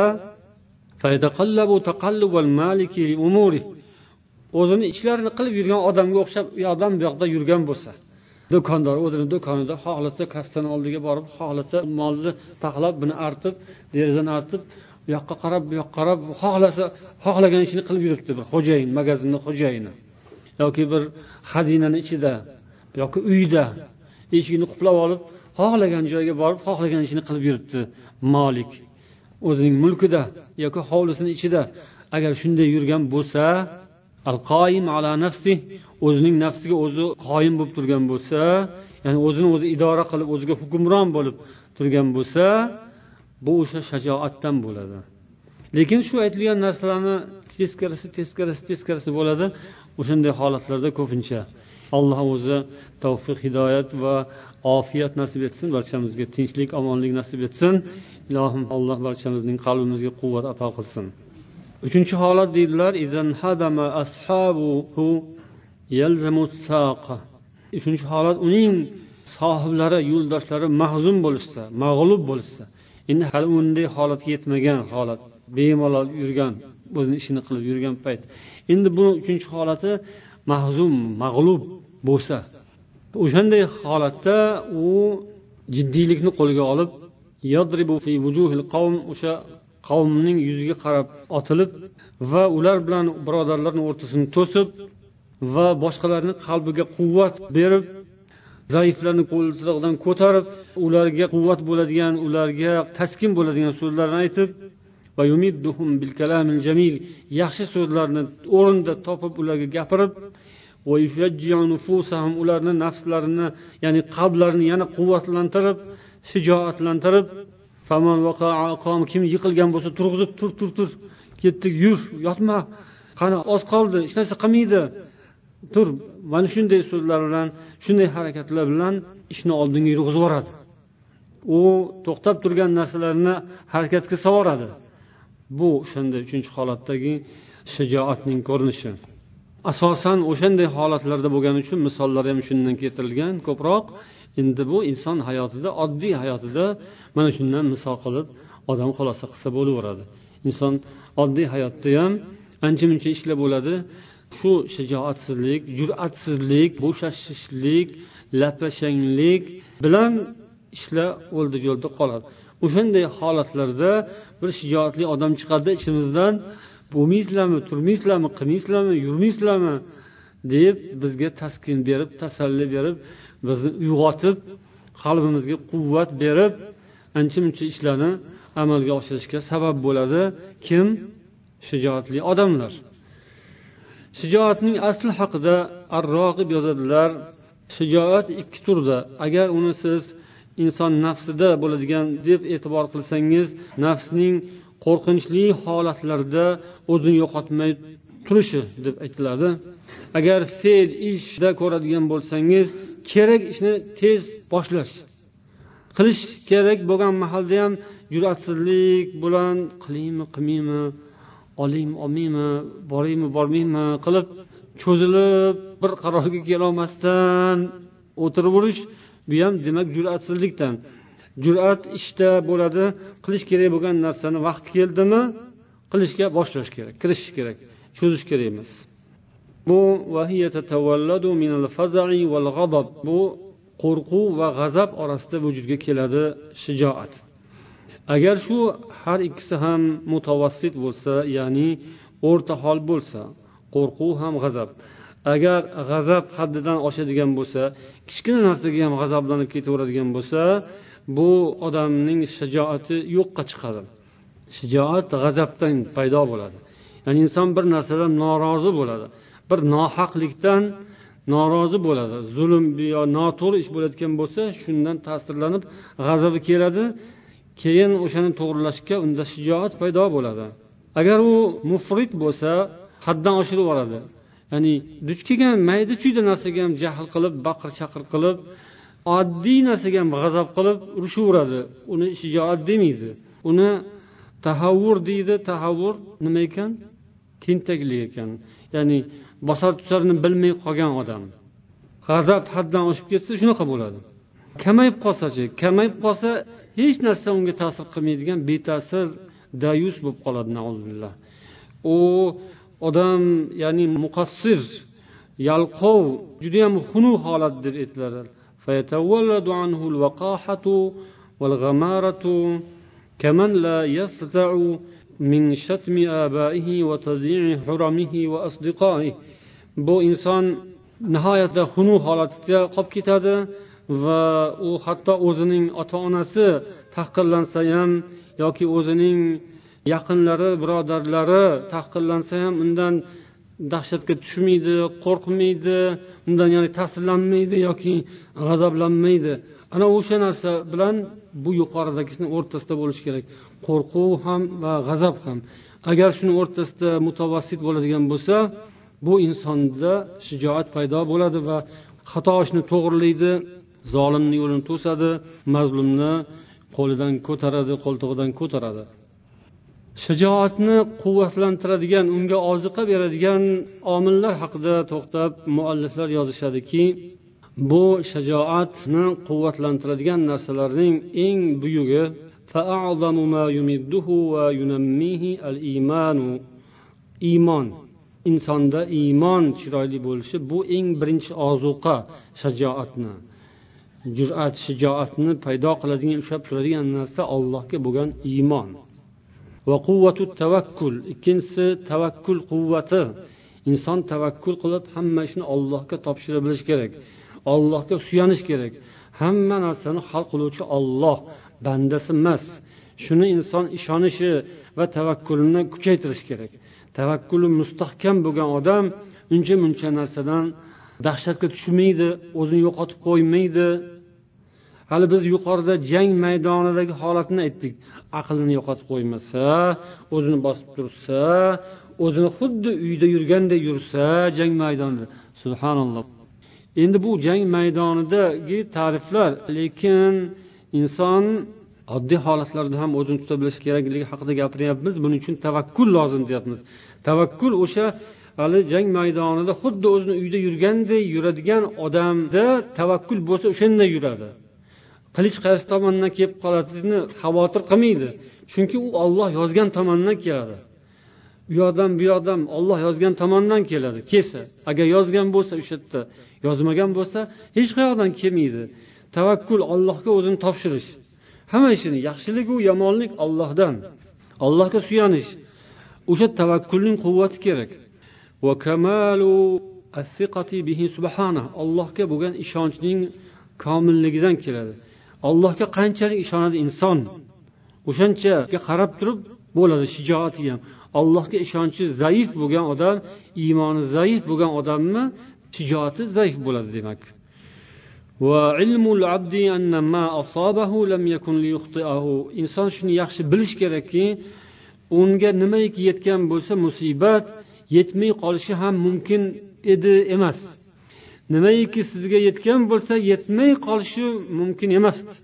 o'zini ishlarini qilib yurgan odamga o'xshab u odam bu yoqda yurgan bo'lsa. Do'kondor o'zini do'konida xohlasa kassani oldiga borib xohlasa molni taxlab buni artib derazani artib u yoqqa qarab bu yoqqa qarab xohlasa xohlagan ishini qilib yuribdi bir xo'jayin magazinni xo'jayini. Yoki bir xazinani ichida yoki uyda eshigini quplab olib xohlagan joyga borib xohlagan ishini qilib yuribdi molik o'zining mulkida yoki hovlisini ichida agar shunday yurgan bo'lsa al qoyim ala nafsi o'zining nafsiga o'zi qoyim bo'lib turgan bo'lsa ya'ni o'zini o'zi idora qilib o'ziga hukmron bo'lib turgan bo'lsa bu o'sha shajoatdan bo'ladi. Lekin shu aytilgan narsalarni teskarisi teskarisi teskarisi bo'ladi. O'shanday holatlarda ko'pincha alloh o'zi tavfiq hidoyat va ofiyat nasib etsin barchamizga tinchlik omonlik nasib etsin. Ilohim alloh barchamizning qalbimizga quvvat ato qilsin. Uchinchi holat deydilar uchinchi holat uning sohiblari yo'ldoshlari mahzun bo'lishsa mag'lub bo'lishsa endi hali unday holatga yetmagan holat. Bemalol yurgan o'zini ishini qilib yurgan payt. Endi bu uchinchi holati mahzum mag'lub bo'lsa o'shanday holatda u jiddiylikni qo'lga olib o'sha qavmning yuziga qarab otilib va ular bilan birodarlarni o'rtasini to'sib va boshqalarni qalbiga quvvat berib zaiflarni qo'ltig'idan ko'tarib ularga quvvat bo'ladigan ularga taskin bo'ladigan so'zlarni aytib yaxshi so'zlarni o'rinda topib ularga gapirib ularni nafslarini ya'ni qalblarini yana quvvatlantirib shijoatlantirib kim yiqilgan bo'lsa turg'izib tur tur tur. Ketdik yur yotma. Qani oz qoldi hech narsa qilmaydi. Tur mana shunday so'zlar bilan shunday harakatlar bilan ishni oldinga yurg'izib yuboradi. U to'xtab turgan narsalarni harakatga solvoradi bu o'shanday uchinchi holatdagi shijoatning ko'rinishi. Asosan o'shanday holatlarda bo'lgani uchun misollar ham shundan keltirilgan. Ko'proq endi bu inson hayotida oddiy hayotida mana shundan misol qilib odam xulosa qilsa bo'laveradi. Inson oddiy hayotda ham ancha muncha ishlar bo'ladi. Shu shijoatsizlik jur'atsizlik bo'shashishlik lapashanglik bilan ishlar o'ldi yo'lda qoladi. O'shanday holatlarda bir shijoatli odam chiqadi ichimizdan bo'lmaysizlarmi turmaysizlarmi qilmaysizlarmi yurmaysizlarmi deb bizga taskin berib tasalli berib bizni uyg'otib qalbimizga quvvat berib ancha muncha ishlarni amalga oshirishga sabab bo'ladi. Kim? Shijoatli odamlar. Shijoatning asli haqida arrog'ib yozadilar shijoat ikki turda. Agar uni siz inson nafsida bo'ladigan deb e'tibor qilsangiz nafsning qo'rqinchli holatlarda o'zini yo'qotmay turishi deb aytiladi. Agar fe'l ishda ko'radigan bo'lsangiz kerak ishni tez boshlash. Qilish kerak bo'lgan mahalda ham jur'atsizlik bilan qilaymi qilmaymi olaymi olmaymi boraymi bormaymi qilib cho'zilib bir qarorga kelolmasdan o'tiraverish bu ham demak jur'atsizlikdan. Jur'at ishda bo'ladi qilish kerak bo'lgan narsani vaqti keldimi? Qilishga boshlash kerak kirishish kerak. Cho'zish kerak emas. Bu bu qo'rquv va g'azab orasida vujudga keladi shijoat. Agar shu har ikkisi ham mutavassit bo'lsa ya'ni o'rta hol bo'lsa qo'rquv ham g'azab. Agar g'azab haddidan oshadigan bo'lsa kichkina narsaga ham g'azablanib ketaveradigan bo'lsa bu odamning shijoati yo'qqa chiqadi. Shijoat g'azabdan paydo bo'ladi. Ya'ni inson bir narsadan norozi bo'ladi. Bir nohaqlikdan norozi bo'ladi. Zulm yo noto'g'ri ish bo'layotgan bo'lsa shundan ta'sirlanib g'azabi keladi. Keyin o'shani to'g'irlashga unda shijoat paydo bo'ladi. Agar u mufrit bo'lsa haddan oshirib yuboradi. Ya'ni duch kelgan mayda chuyda narsaga ham jahl qilib baqir chaqir qilib oddiy narsaga ham g'azab qilib urishaveradi. Uni shijoat demaydi. Uni tahavvur deydi. Tahavvur nima ekan? tentaklik ekan ya'ni bosar tusarini bilmay qolgan odam g'azab haddan oshib ketsa shunaqa bo'ladi kamayib qolsachi kamayib qolsa hech narsa unga ta'sir qilmaydigan beta'sir dayus bo'lib qoladi u odam ya'ni muqassir yalqov judayam xunuk holat deb aytiladi كمن لا يفزع min abaihi va tazii huramihi va asdiqoihi bu inson nihoyatda xunuk holatga qolib ketadi va u hatto o'zining ota onasi tahqirlansa ham yoki o'zining yaqinlari birodarlari tahqirlansa ham undan dahshatga tushmaydi qo'rqmaydi undan ya'ni ta'sirlanmaydi yoki g'azablanmaydi. Ana o'sha narsa bilan bu yuqoridagisini o'rtasida bo'lishi kerak. Qo'rquv ham va g'azab ham. Agar shuni o'rtasida mutavassit bo'ladigan bo'lsa bu insonda shijoat paydo bo'ladi va xato ishni to'g'rilaydi zolimni yo'lini to'sadi mazlumni qo'lidan ko'taradi qo'ltig'idan ko'taradi. Shijoatni quvvatlantiradigan unga oziqa beradigan omillar haqida to'xtab mualliflar yozishadiki bu shijoatni quvvatlantiradigan narsalarning eng buyugi فأعظم ما يمده وينميه الإيمان. إيمان. insonda iymon chiroyli bo'lishi bu eng birinchi ozuqa shajoatni. Jur'at shijoatni paydo qiladigan ushlab turadigan narsa allohga bo'lgan iymon. Va quvvatu tavakkul. Ikkinchisi tavakkul quvvati. Inson tavakkul qilib hamma ishni ollohga topshira bilishi kerak. Ollohga suyanish kerak. Hamma narsani hal qiluvchi olloh bandasi emas shuni inson ishonishi va tavakkulini kuchaytirish kerak. Tavakkuli mustahkam bo'lgan odam uncha muncha narsadan dahshatga tushmaydi o'zini yo'qotib qo'ymaydi. Hali biz yuqorida jang maydonidagi holatni aytdik. Aqlini yo'qotib qo'ymasa o'zini bosib tursa o'zini xuddi uyda yurganday yursa jang maydonida. Subhanalloh. Endi bu jang maydonidagi ta'riflar lekin inson oddiy holatlarda ham o'zini tuta bilishi kerakligi haqida gapiryapmiz. Buning uchun tavakkul lozim deyapmiz. Tavakkul o'sha hali jang maydonida xuddi o'zini uyda yurganday yuradigan odamda tavakkul bo'lsa o'shanday yuradi. Qilich qaysi tomondan kelib qolishini xavotir qilmaydi. Chunki u olloh yozgan tomondan keladi. U yoqdan bu yoqdan olloh yozgan tomondan keladi kelsa. Agar yozgan bo'lsa o'sha yerda yozmagan bo'lsa hech qayoqdan kelmaydi. Tavakkul ollohga o'zini topshirish. Hamma ishini yaxshiliku yomonlik ollohdan allohga suyanish. O'sha tavakkulning quvvati kerak. Allohga bo'lgan ishonchning komilligidan keladi. Allohga qanchalik ishonadi inson? O'shanchaga qarab turib bo'ladi shijoati ham. Allohga ishonchi zaif bo'lgan odam iymoni zaif bo'lgan odamni shijoati zaif bo'ladi demak. Inson shuni yaxshi bilish kerakki unga nimaiki yetgan bo'lsa musibat yetmay qolishi ham mumkin edi emas. Nimaiki sizga yetgan bo'lsa yetmay qolishi mumkin emasdi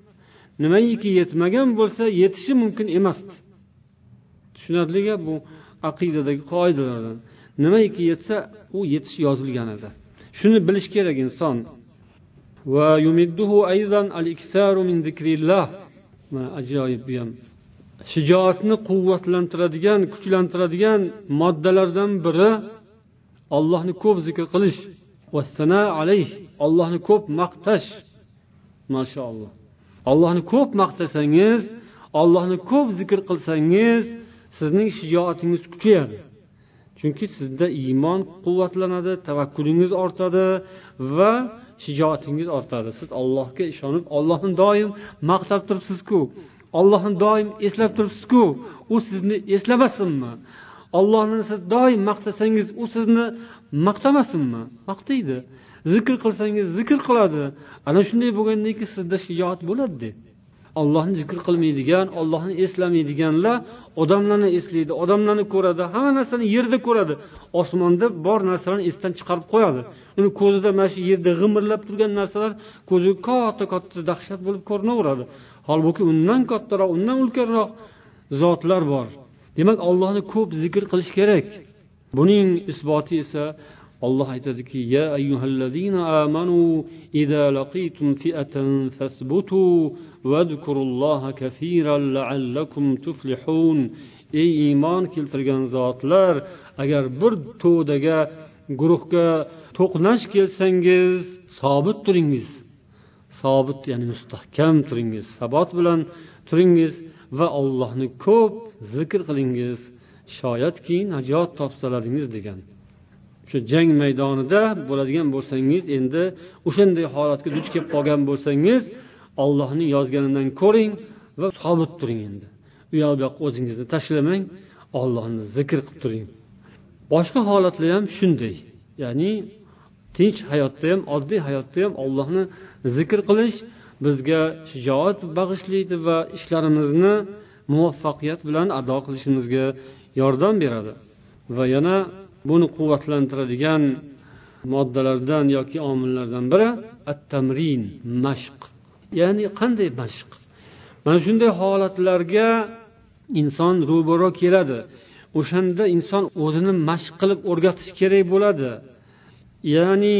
nimaiki yetmagan bo'lsa yetishi mumkin emasdi tushunarli gap bu aqidadagi qoidalardan. Nimaiki yetsa u yetishi yozilgan edi shuni bilish kerak inson. Ajoyib bu ham. Shijoatni quvvatlantiradigan kuchlantiradigan moddalardan biri ollohni ko'p zikr qilish. Ollohni ko'p maqtash. Mashaalloh ollohni ko'p maqtasangiz ollohni ko'p zikr qilsangiz sizning shijoatingiz kuchayadi. Chunki sizda iymon quvvatlanadi tavakkulingiz ortadi va shijoatingiz ortadi. Siz allohga ishonib ollohni doim maqtab turibsizku. Ollohni doim eslab turibsizku. U sizni eslamasinmi? Ollohni siz doim maqtasangiz u sizni maqtamasinmi? Maqtaydi. Zikr qilsangiz zikr qiladi. Ana shunday bo'lgandan keyin sizda shijoat bo'ladi ollohni zikr qilmaydigan ollohni eslamaydiganlar odamlarni eslaydi odamlarni ko'radi hamma narsani yerda ko'radi. Osmonda bor narsalarni esdan chiqarib qo'yadi. Uni ko'zida mana shu yerda g'imirlab turgan narsalar ko'ziga katta katta dahshat bo'lib ko'rinaveradi. Holbuki undan kattaroq undan ulkanroq zotlar bor. Demak ollohni ko'p zikr qilish kerak. Buning isboti esa olloh aytadiki ya ayyuhallazina amanu idza laqitum fi'atan fasbutu vadkurulloha kafiran la'allakum tuflihun. Ey iymon keltirgan zotlar agar bir to'daga guruhga to'qnash kelsangiz sobit turingiz. Sobit ya'ni mustahkam turingiz sabot bilan turingiz va ollohni ko'p zikr qilingiz. Shoyatki najot topsalaringiz degan. O'sha jang maydonida bo'ladigan bo'lsangiz endi o'shanday holatga duch kelib qolgan bo'lsangiz ollohni yozganidan ko'ring va sobit turing endi. U yoq bu yoqqa o'zingizni tashlamang ollohni zikr qilib turing. Boshqa holatlar ham shunday. Ya'ni tinch hayotda ham oddiy hayotda ham ollohni zikr qilish bizga shijoat bag'ishlaydi va ishlarimizni muvaffaqiyat bilan ado qilishimizga yordam beradi. Va yana buni quvvatlantiradigan moddalardan yoki omillardan biri at tamrin mashq. ya'ni qanday mashq mana shunday holatlarga inson ro'baro keladi o'shanda inson o'zini mashq qilib o'rgatish kerak bo'ladi ya'ni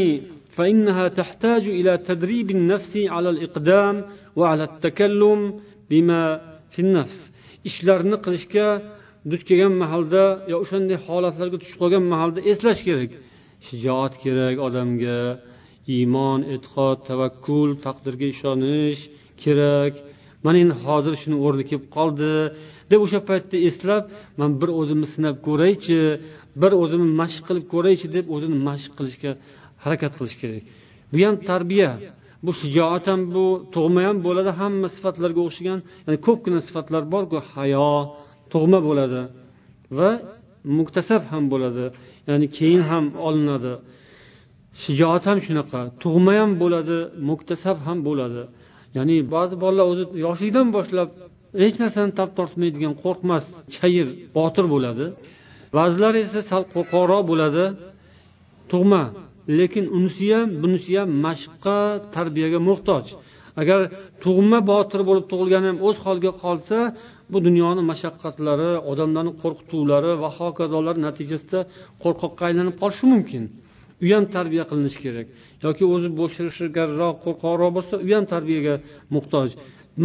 فإنها تحتاج إلى تدريب النفس على الإقدام وعلى التكلم بما في النفس ishlarni qilishga duch kelgan mahalda yo o'shanday holatlarga tushib qolgan mahalda eslash kerak shijoat kerak odamga Iymon e'tiqod tavakkul taqdirga ishonish kerak. Mana endi hozir shuni o'rni kelib qoldi. Deb o'sha paytda eslab man bir o'zimni sinab ko'raychi bir o'zimni mashq qilib ko'raychi deb o'zini mashq qilishga harakat qilish kerak. Bu ham tarbiya. Bu shijoat ham bu tug'ma ham bo'ladi hamma sifatlarga o'xshagan ya'ni ko'pgina sifatlar borku hayo tug'ma bo'ladi va muktasab ham bo'ladi ya'ni keyin ham olinadi. Shijoat ham shunaqa tug'ma ham bo'ladi muktasab ham bo'ladi. Ya'ni ba'zi bolalar o'zi yoshlikdan boshlab hech narsani tap tortmaydigan qo'rqmas chayir botir bo'ladi. Ba'zilar esa sal qo'rqoqroq bo'ladi tug'ma. Lekin unisi ham bunisi ham mashqqa tarbiyaga muhtoj. Agar tug'ma botir bo'lib tug'ilgani ham o'z holiga qolsa bu dunyoni mashaqqatlari odamlarni qo'rqituvlari va hokazolar natijasida qo'rqoqqa aylanib qolishi mumkin. U ham tarbiya qilinishi kerak. Yoki o'zi bo'shashgarroq qo'rqoqroq bo'lsa u ham tarbiyaga muhtoj.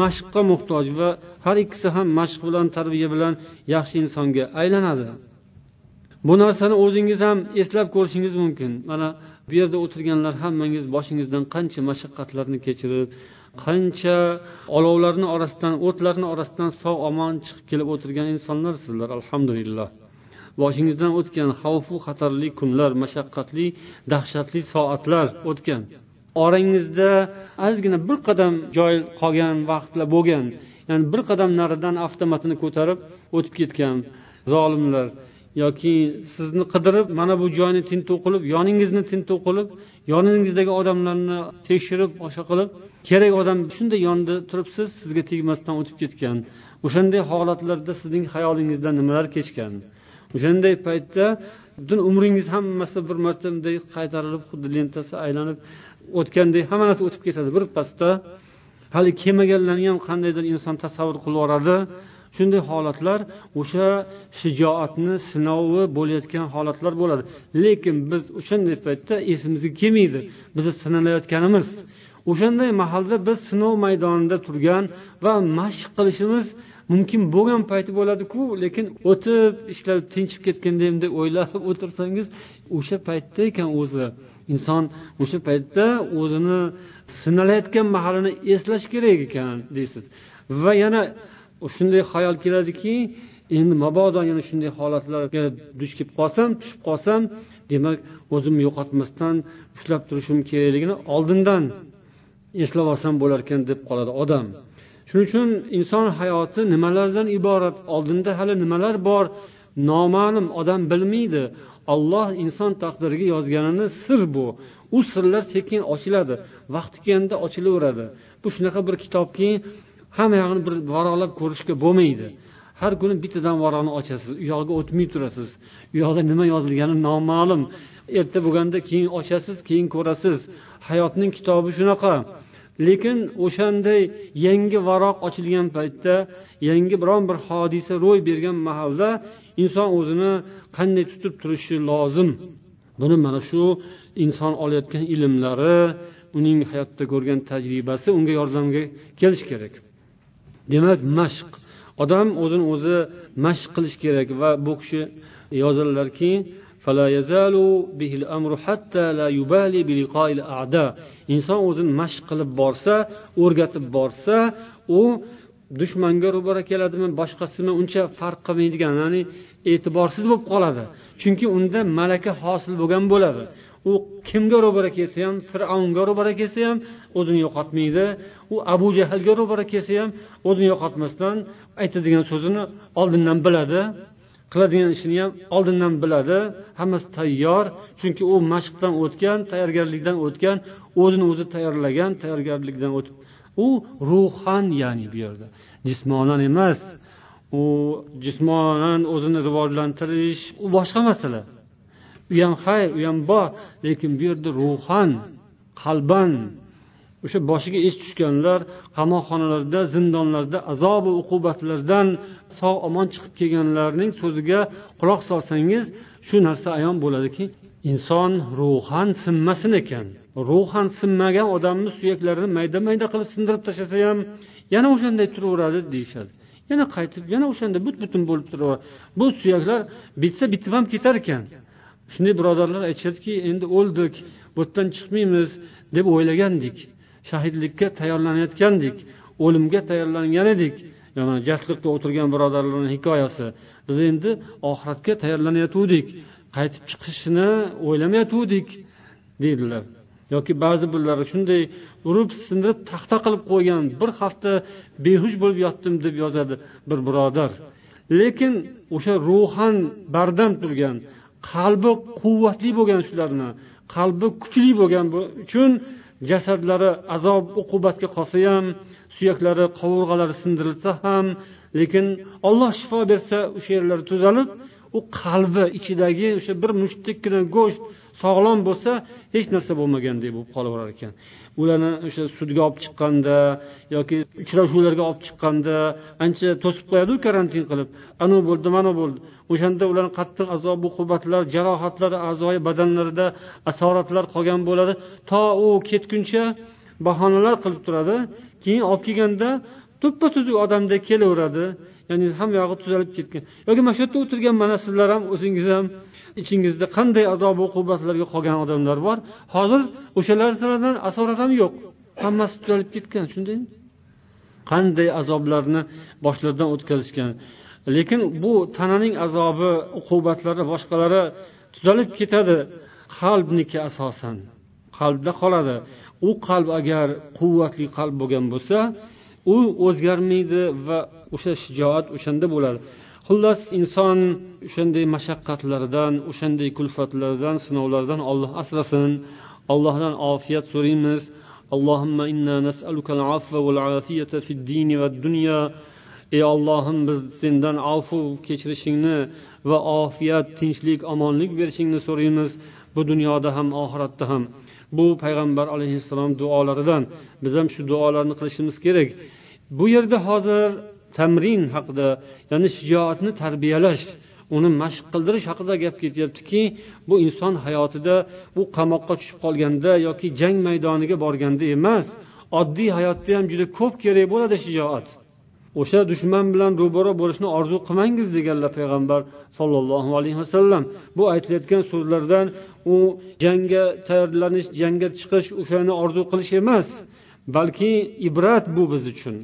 Mashqqa muhtoj va har ikkisi ham mashq bilan tarbiya bilan yaxshi insonga aylanadi. Bu narsani o'zingiz ham eslab ko'rishingiz mumkin. Mana bu yerda o'tirganlar hammangiz boshingizdan qancha mashaqqatlarni kechirib qancha olovlarni orasidan o'tlarni orasidan sog' omon chiqib kelib o'tirgan insonlarsizlar. Alhamdulillah. Boshingizdan o'tgan xavfu xatarli kunlar mashaqqatli dahshatli soatlar o'tgan. Orangizda ozgina bir qadam joy qolgan vaqtlar bo'lgan ya'ni bir qadam naridan avtomatini ko'tarib o'tib ketgan zolimlar yoki sizni qidirib mana bu joyni tintuv qilib yoningizni tintuv qilib yoningizdagi odamlarni tekshirib o'sha qilib kerak odam shunday yonida turibsiz sizga tegmasdan o'tib ketgan. O'shanday holatlarda sizning xayolingizdan nimalar kechgan? O'shanday paytda butun umringiz hammasi bir marta bunday qaytarilib xuddi lentasi aylanib o'tgandek hamma narsa o'tib ketadi. Bir pasda hali kelmaganlarni ham qandaydir inson tasavvur qilib yuboradi. Shunday holatlar o'sha shijoatni sinovi bo'layotgan holatlar bo'ladi. Lekin biz o'shanday paytda esimizga kelmaydi. Bizni sinalayotganimiz o'shanday mahalda biz sinov maydonida turgan va mashq qilishimiz mumkin bo'lgan payti bo'ladiku lekin o'tib ishlar tinchib ketgandek deb o'ylab o'tirsangiz o'sha paytda ekan o'zi. Inson o'sha paytda o'zini sinalayotgan mahalini eslash kerak ekan deysiz. Va yana shunday xayol keladiki endi mabodo yana shunday holatlarga duch kelib qolsam tushib qolsam demak o'zimni yo'qotmasdan ushlab turishim kerakligini oldindan eslab olsam bo'larkan deb qoladi odam. Shuning uchun inson hayoti nimalardan iborat? Oldinda hali nimalar bor? Noma'lum odam bilmaydi. Olloh inson taqdiriga yozganini sir bu. U sirlar sekin ochiladi. Vaqti kelganda ochilaveradi. Bu shunaqa bir kitobki hamma yog'ini bir varaqlab ko'rishga bo'lmaydi. Har kuni bittadan varaqni ochasiz. U yog'iga o'tmay turasiz. U yoqda nima yozilgani noma'lum. Erta bo'lganda keyin ochasiz keyin ko'rasiz. Hayotning kitobi shunaqa. Lekin o'shanday yangi varoq ochilgan paytda yangi biron bir hodisa ro'y bergan mahalda inson o'zini qanday tutib turishi lozim. Buni mana shu inson olayotgan ilmlari uning hayotda ko'rgan tajribasi unga yordamga kelishi kerak. Demak mashq. Odam o'zini o'zi mashq qilish kerak va bu kishi yozadilarki inson o'zini mashq qilib borsa o'rgatib borsa u dushmanga ro'bara keladimi boshqasimi uncha farq qilmaydigan ya'ni e'tiborsiz bo'lib qoladi. Chunki unda malaka hosil bo'lgan bo'ladi. U kimga ro'bara kelsa ham fir'avnga ro'bara kelsa ham o'zini yo'qotmaydi u abu jahlga ro'bara kelsa ham o'zini yo'qotmasdan aytadigan so'zini oldindan biladi. Qiladigan ishini ham oldindan biladi. Hammasi tayyor chunki u mashqdan o'tgan tayyorgarlikdan o'tgan o'zini o'zi tayyorlagan tayyorgarlikdan o'tib. U ruhan ya'ni bu yerda. Jismonan emas. U jismonan o'zini rivojlantirish u boshqa masala. U ham xayr u ham bor lekin bu yerda ruhan qalban o'sha boshiga ish tushganlar qamoqxonalarda zindonlarda azobu uqubatlardan sog' omon chiqib kelganlarning so'ziga quloq solsangiz shu narsa ayon bo'ladiki inson ruhan sinmasin ekan. Ruhan sinmagan odamni suyaklarini mayda mayda qilib sindirib tashlasa ham yana o'shanday turaveradi deyishadi. Yana qaytib yana o'shanda but butun bo'lib turaveradi. Bu suyaklar bitsa bitib ham ketar ekan. Shunday birodarlar aytishadiki endi o'ldik bu yerdan chiqmaymiz deb o'ylagandik. Shahidlikka tayyorlanayotgandik o'limga tayyorlangan edik. Jasliqda o'tirgan birodarlarni hikoyasi. Biz endi oxiratga tayyorlanayotgandik qaytib chiqishni o'ylamayotgandik deydilar. Yoki ba'zi birlari shunday urib sindirib taxta qilib qo'ygan bir hafta behush bo'lib yotdim deb yozadi bir birodar. Lekin o'sha ruhan bardam turgan qalbi quvvatli bo'lgan shularni qalbi kuchli bo'lgan uchun jasadlari azob uqubatga qolsa ham suyaklari qovurg'alari sindirilsa ham lekin olloh shifo bersa o'sha yerlari tuzalib u qalbi ichidagi o'sha bir mushtdekkina go'sht sog'lom bo'lsa hech narsa bo'lmagandek bo'lib qolaverar ekan. Ularni o'sha sudga olib chiqqanda yoki uchrashuvlarga olib chiqqanda ancha to'sib qo'yadiku karantin qilib. Anavi bo'ldi mana bo'ldi. O'shanda ularni qattiq azob uqubatlar jarohatlar a'zoyi badanlarida asoratlar qolgan bo'ladi. To u ketguncha bahonalar qilib turadi keyin olib kelganda tuppa tuzuk odamdek kelaveradi ya'ni hamma yog'i tuzalib ketgan. Yoki mana shu yerda o'tirgan mana sizlar ham o'zingiz ham ichingizda qanday azob uqubatlarga qolgan odamlar bor. Hozir o'shalardan asorat ham yo'q. Hammasi tuzalib ketgan shundaymi? Qanday azoblarni boshlaridan o'tkazishgan? lekin bu tananing azobi uqubatlari boshqalari tuzalib ketadi qalbniki asosan qalbda qoladi u qalb agar quvvatli qalb bo'lgan bo'lsa u o'zgarmaydi va o'sha shijoat o'shanda bo'ladi xullas inson o'shanday mashaqqatlardan o'shanday kulfatlardan sinovlardan olloh asrasin allohdan ofiyat so'raymiz اللهم إنا نسألك العفو والعافية في الدين والدنيا ey ollohim biz sendan afu kechirishingni va ofiyat tinchlik omonlik berishingni so'raymiz. Bu dunyoda ham oxiratda ham. Bu payg'ambar alayhissalom duolaridan biz ham shu duolarni qilishimiz kerak. Bu yerda hozir tamrin haqida ya'ni shijoatni tarbiyalash uni mashq qildirish haqida gap ketyaptiki bu inson hayotida u qamoqqa tushib qolganda yoki jang maydoniga borganda emas oddiy hayotda ham juda ko'p kerak bo'ladi shijoat. O'sha dushman bilan ro'baro bo'lishni orzu qilmangiz deganlar payg'ambar sollallohu alayhi vasallam. Bu aytilayotgan so'zlardan u jangga tayyorlanish jangga chiqish o'shani orzu qilish emas balki ibrat bu biz uchun.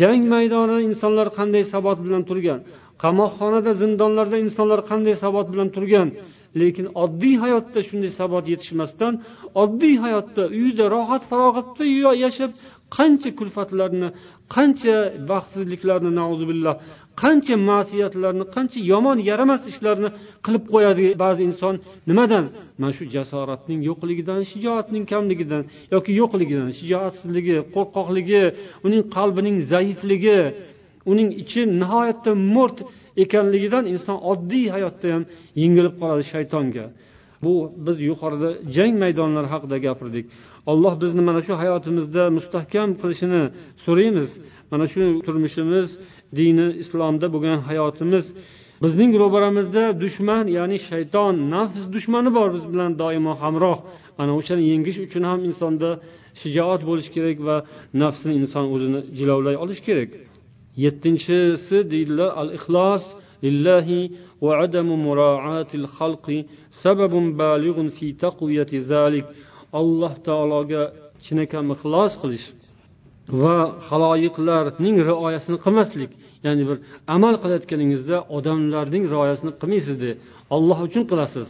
Jang maydonida insonlar qanday sabot bilan turgan qamoqxonada zindonlarda insonlar qanday sabot bilan turgan lekin oddiy hayotda shunday sabot yetishmasdan oddiy hayotda uyida rohat farog'atda yashab qancha kulfatlarni qancha baxtsizliklarni billah qancha ma'siyatlarni qancha yomon yaramas ishlarni qilib qo'yadi ba'zi inson. Nimadan? Mana shu jasoratning yo'qligidan shijoatning kamligidan yoki yo'qligidan shijoatsizligi qo'rqoqligi uning qalbining zaifligi uning ichi nihoyatda mo'rt ekanligidan inson oddiy hayotda ham yengilib qoladi shaytonga. Bu biz yuqorida jang maydonlari haqida gapirdik. Alloh bizni mana shu hayotimizda mustahkam qilishini so'raymiz. Mana shu turmushimiz dini islomda bo'lgan hayotimiz. Bizning ro'baramizda dushman ya'ni shayton nafs dushmani bor biz bilan doimo hamroh. Ana o'shani yengish uchun ham insonda shijoat bo'lishi kerak va nafsni inson o'zini jilovlay olishi kerak. Yettinchisi deydilar al ixlos lillahi va adamu muraatil xalqi sababun baligun fi taqviyati zalik. Alloh taologa chinakam ixlos qilish va haloyiqlarning rioyasini qilmaslik ya'ni bir amal qilayotganingizda odamlarning rioyasini qilmaysizda olloh uchun qilasiz.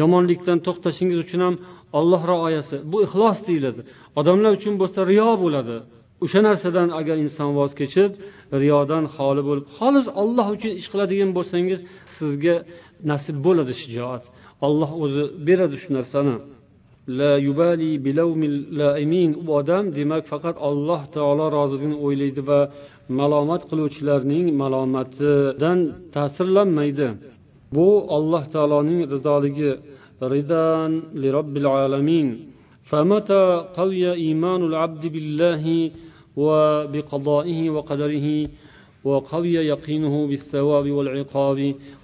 Yomonlikdan to'xtashingiz uchun ham olloh rioyasi bu ixlos deyiladi. Odamlar uchun bo'lsa riyo bo'ladi. O'sha narsadan agar inson voz kechib riyodan xoli bo'lib xolis olloh uchun ish qiladigan bo'lsangiz sizga nasib bo'ladi shijoat. Olloh o'zi beradi shu narsani. la yubali laimin u odam demak faqat olloh taolo roziligini o'ylaydi va malomat qiluvchilarning malomatidan ta'sirlanmaydi bu alloh taoloning rizoligi ridan li robbil alamin فمتى قوي إيمان العبد بالله وبقضائه وقدره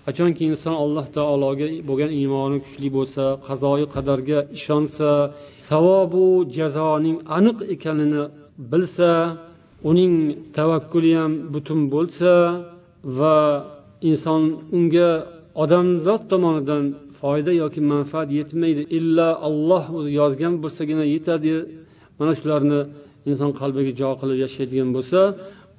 qachonki inson alloh taologa bo'lgan iymoni kuchli bo'lsa qazoyi qadarga ishonsa savobu jazoning aniq ekanini bilsa uning tavakkuli ham butun bo'lsa va inson unga odamzod tomonidan foyda yoki manfaat yetmaydi illa olloh yozgan bo'lsagina yetadi. Mana shularni inson qalbiga jo qilib yashaydigan bo'lsa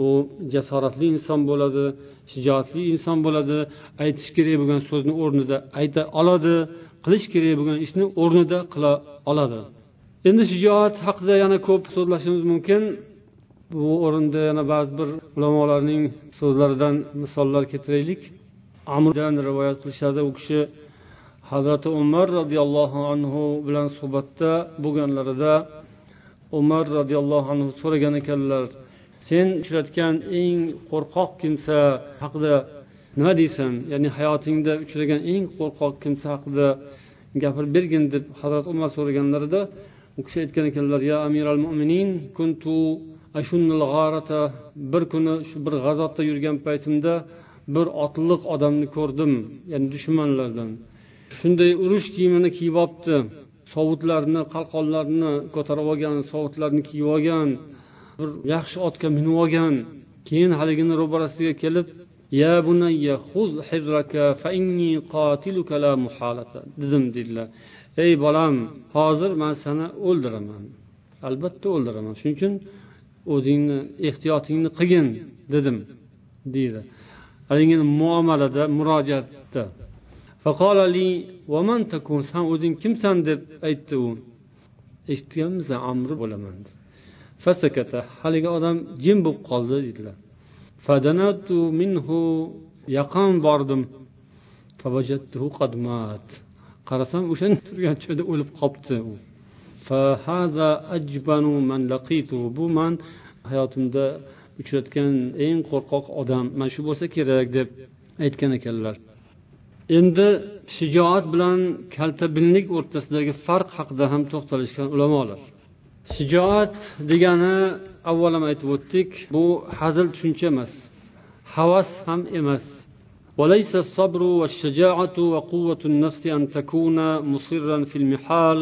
u jasoratli inson bo'ladi shijoatli inson bo'ladi aytish kerak bo'lgan so'zni o'rnida ayta oladi qilish kerak bo'lgan ishni o'rnida qila oladi. Endi shijoat haqida yana ko'p so'zlashimiz mumkin. Bu o'rinda yana ba'zi bir ulamolarning so'zlaridan misollar keltiraylik. Amrdan rivoyat qilishadi u kishi. Hazrati umar roziyallohu anhu bilan suhbatda bo'lganlarida umar roziyallohu anhu so'ragan ekanlar sen uchratgan eng qo'rqoq kimsa haqida nima deysan? Ya'ni hayotingda uchragan eng qo'rqoq kimsa haqida gapirib bergin deb hazrat umar so'raganlarida u kishi aytgan ekanlar ya amiral mo'minin kuntu g'arata bir kuni shu bir g'azotda yurgan paytimda bir otliq odamni ko'rdim ya'ni dushmanlardan. Shunday urush kiyimini kiyib olibdi. Sovutlarni qalqonlarni ko'tarib olgan sovutlarni kiyib olgan. Bir yaxshi otga minib olgan. Keyin haligini ro'barasiga kelib ya bunayya xuz fa inni qatiluka la muhalata dedim dedilar. Ey bolam hozir man seni o'ldiraman. Albatta o'ldiraman. Shuning uchun o'zingni ehtiyotingni qilgin dedim deydi. Haligi muomalada murojaatda. San o'zing kimsan? deb aytdi u. Eshitganmisan amri bo'laman fasakata. Haligi odam jim bo'lib qoldi dedilar. Fadanatu minhu yaqin bordim. Qarasam o'shanda turgan joyda o'lib qolibdi bu man hayotimda uchratgan eng qo'rqoq odam. Mana shu bo'lsa kerak deb aytgan ekanlar. Endi shijoat bilan kaltabinlik o'rtasidagi farq haqida ham to'xtalishgan ulamolar. shijoat degani avval ham aytib o'tdik bu hazil tushuncha emas havas ham emas وليس الصبر والشجاعة وقوة النفس أن تكون مصرا في المحال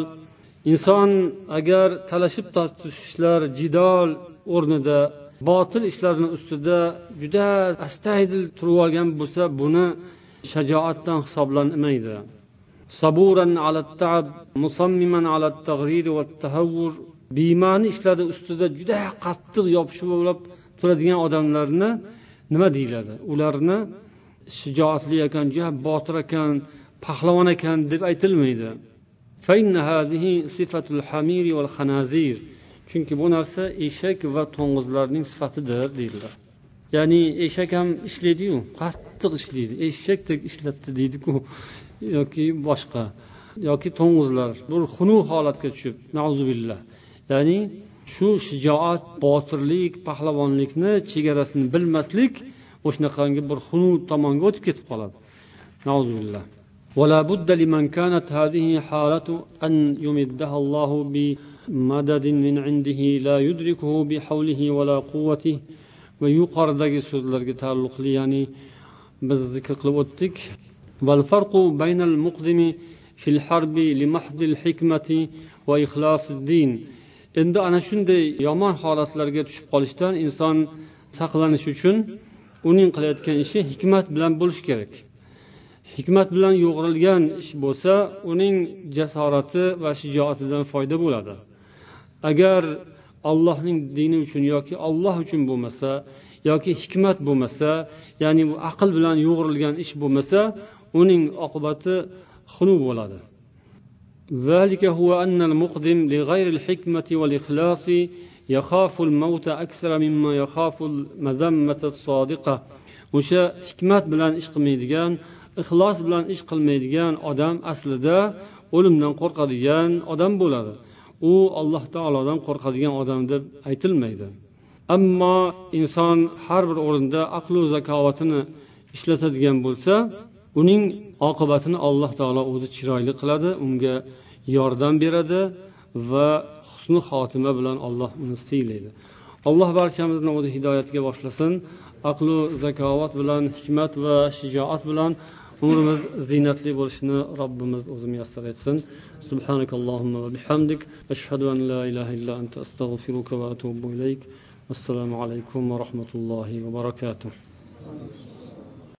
inson agar talashib tortishishlar jidol o'rnida botil ishlarni ustida juda astaydil turib olgan bo'lsa buni shajoatdan hisoblanmaydi saburan ala taab musammiman ala tag'rir va bema'ni ishlari ustida juda qattiq yopishib turadigan odamlarni nima deyiladi? Ularni shijoatli ekan juda botir ekan pahlavon ekan deb aytilmaydi. Chunki bu narsa eshak va to'ng'izlarning sifatidir deydilar. Ya'ni eshak ham ishlaydiyu qattiq ishlaydi. Eshakdek ishlatdi deydiku yoki boshqa yoki to'ng'izlar. Bir xunuk holatga tushib billah. ya'ni shu shijoat botirlik pahlavonlikni chegarasini bilmaslik o'shanaqangi bir xunuk tomonga o'tib ketib qoladi billah ولا بد لمن كانت هذه حالة أن يمدها الله بمدد من عنده لا يدركه بحوله ولا قوته va yuqoridagi so'zlarga taalluqli ya'ni biz zikr qilib o'tdik والفرق بين المقدم في الحرب لمحض الحكمة وإخلاص الدين endi ana shunday yomon holatlarga tushib qolishdan inson saqlanish uchun uning qilayotgan ishi hikmat bilan bo'lishi kerak. Hikmat bilan yo'g'rilgan ish bo'lsa uning jasorati va shijoatidan foyda bo'ladi. Agar allohning dini uchun yoki olloh uchun bo'lmasa yoki hikmat bo'lmasa ya'ni bu aql bilan yo'g'rilgan ish bo'lmasa uning oqibati xunuk bo'ladi. ذلك هو أن المقدم لغير الحكمة والإخلاص يخاف الموت أكثر مما يخاف المذمة الصادقة o'sha hikmat bilan ish qilmaydigan ixlos bilan ish qilmaydigan odam aslida o'limdan qo'rqadigan odam bo'ladi u alloh taolodan qo'rqadigan odam deb aytilmaydi ammo inson har bir o'rinda aqlu zakovatini ishlatadigan bo'lsa uning oqibatini alloh taolo o'zi chiroyli qiladi unga yordam beradi va husni xotima bilan alloh uni siylaydi. Alloh barchamizni o'zi hidoyatga boshlasin. Aqlu zakovat bilan hikmat va shijoat bilan umrimiz ziynatli bo'lishini robbimiz o'zi muyassar etsin. Subhanakallohumma va bihamdik. Ashhadu an la ilaha illa anta astag'firuka va atubu ilayk. Assalomu alaykum va rahmatullohi va barakatuh.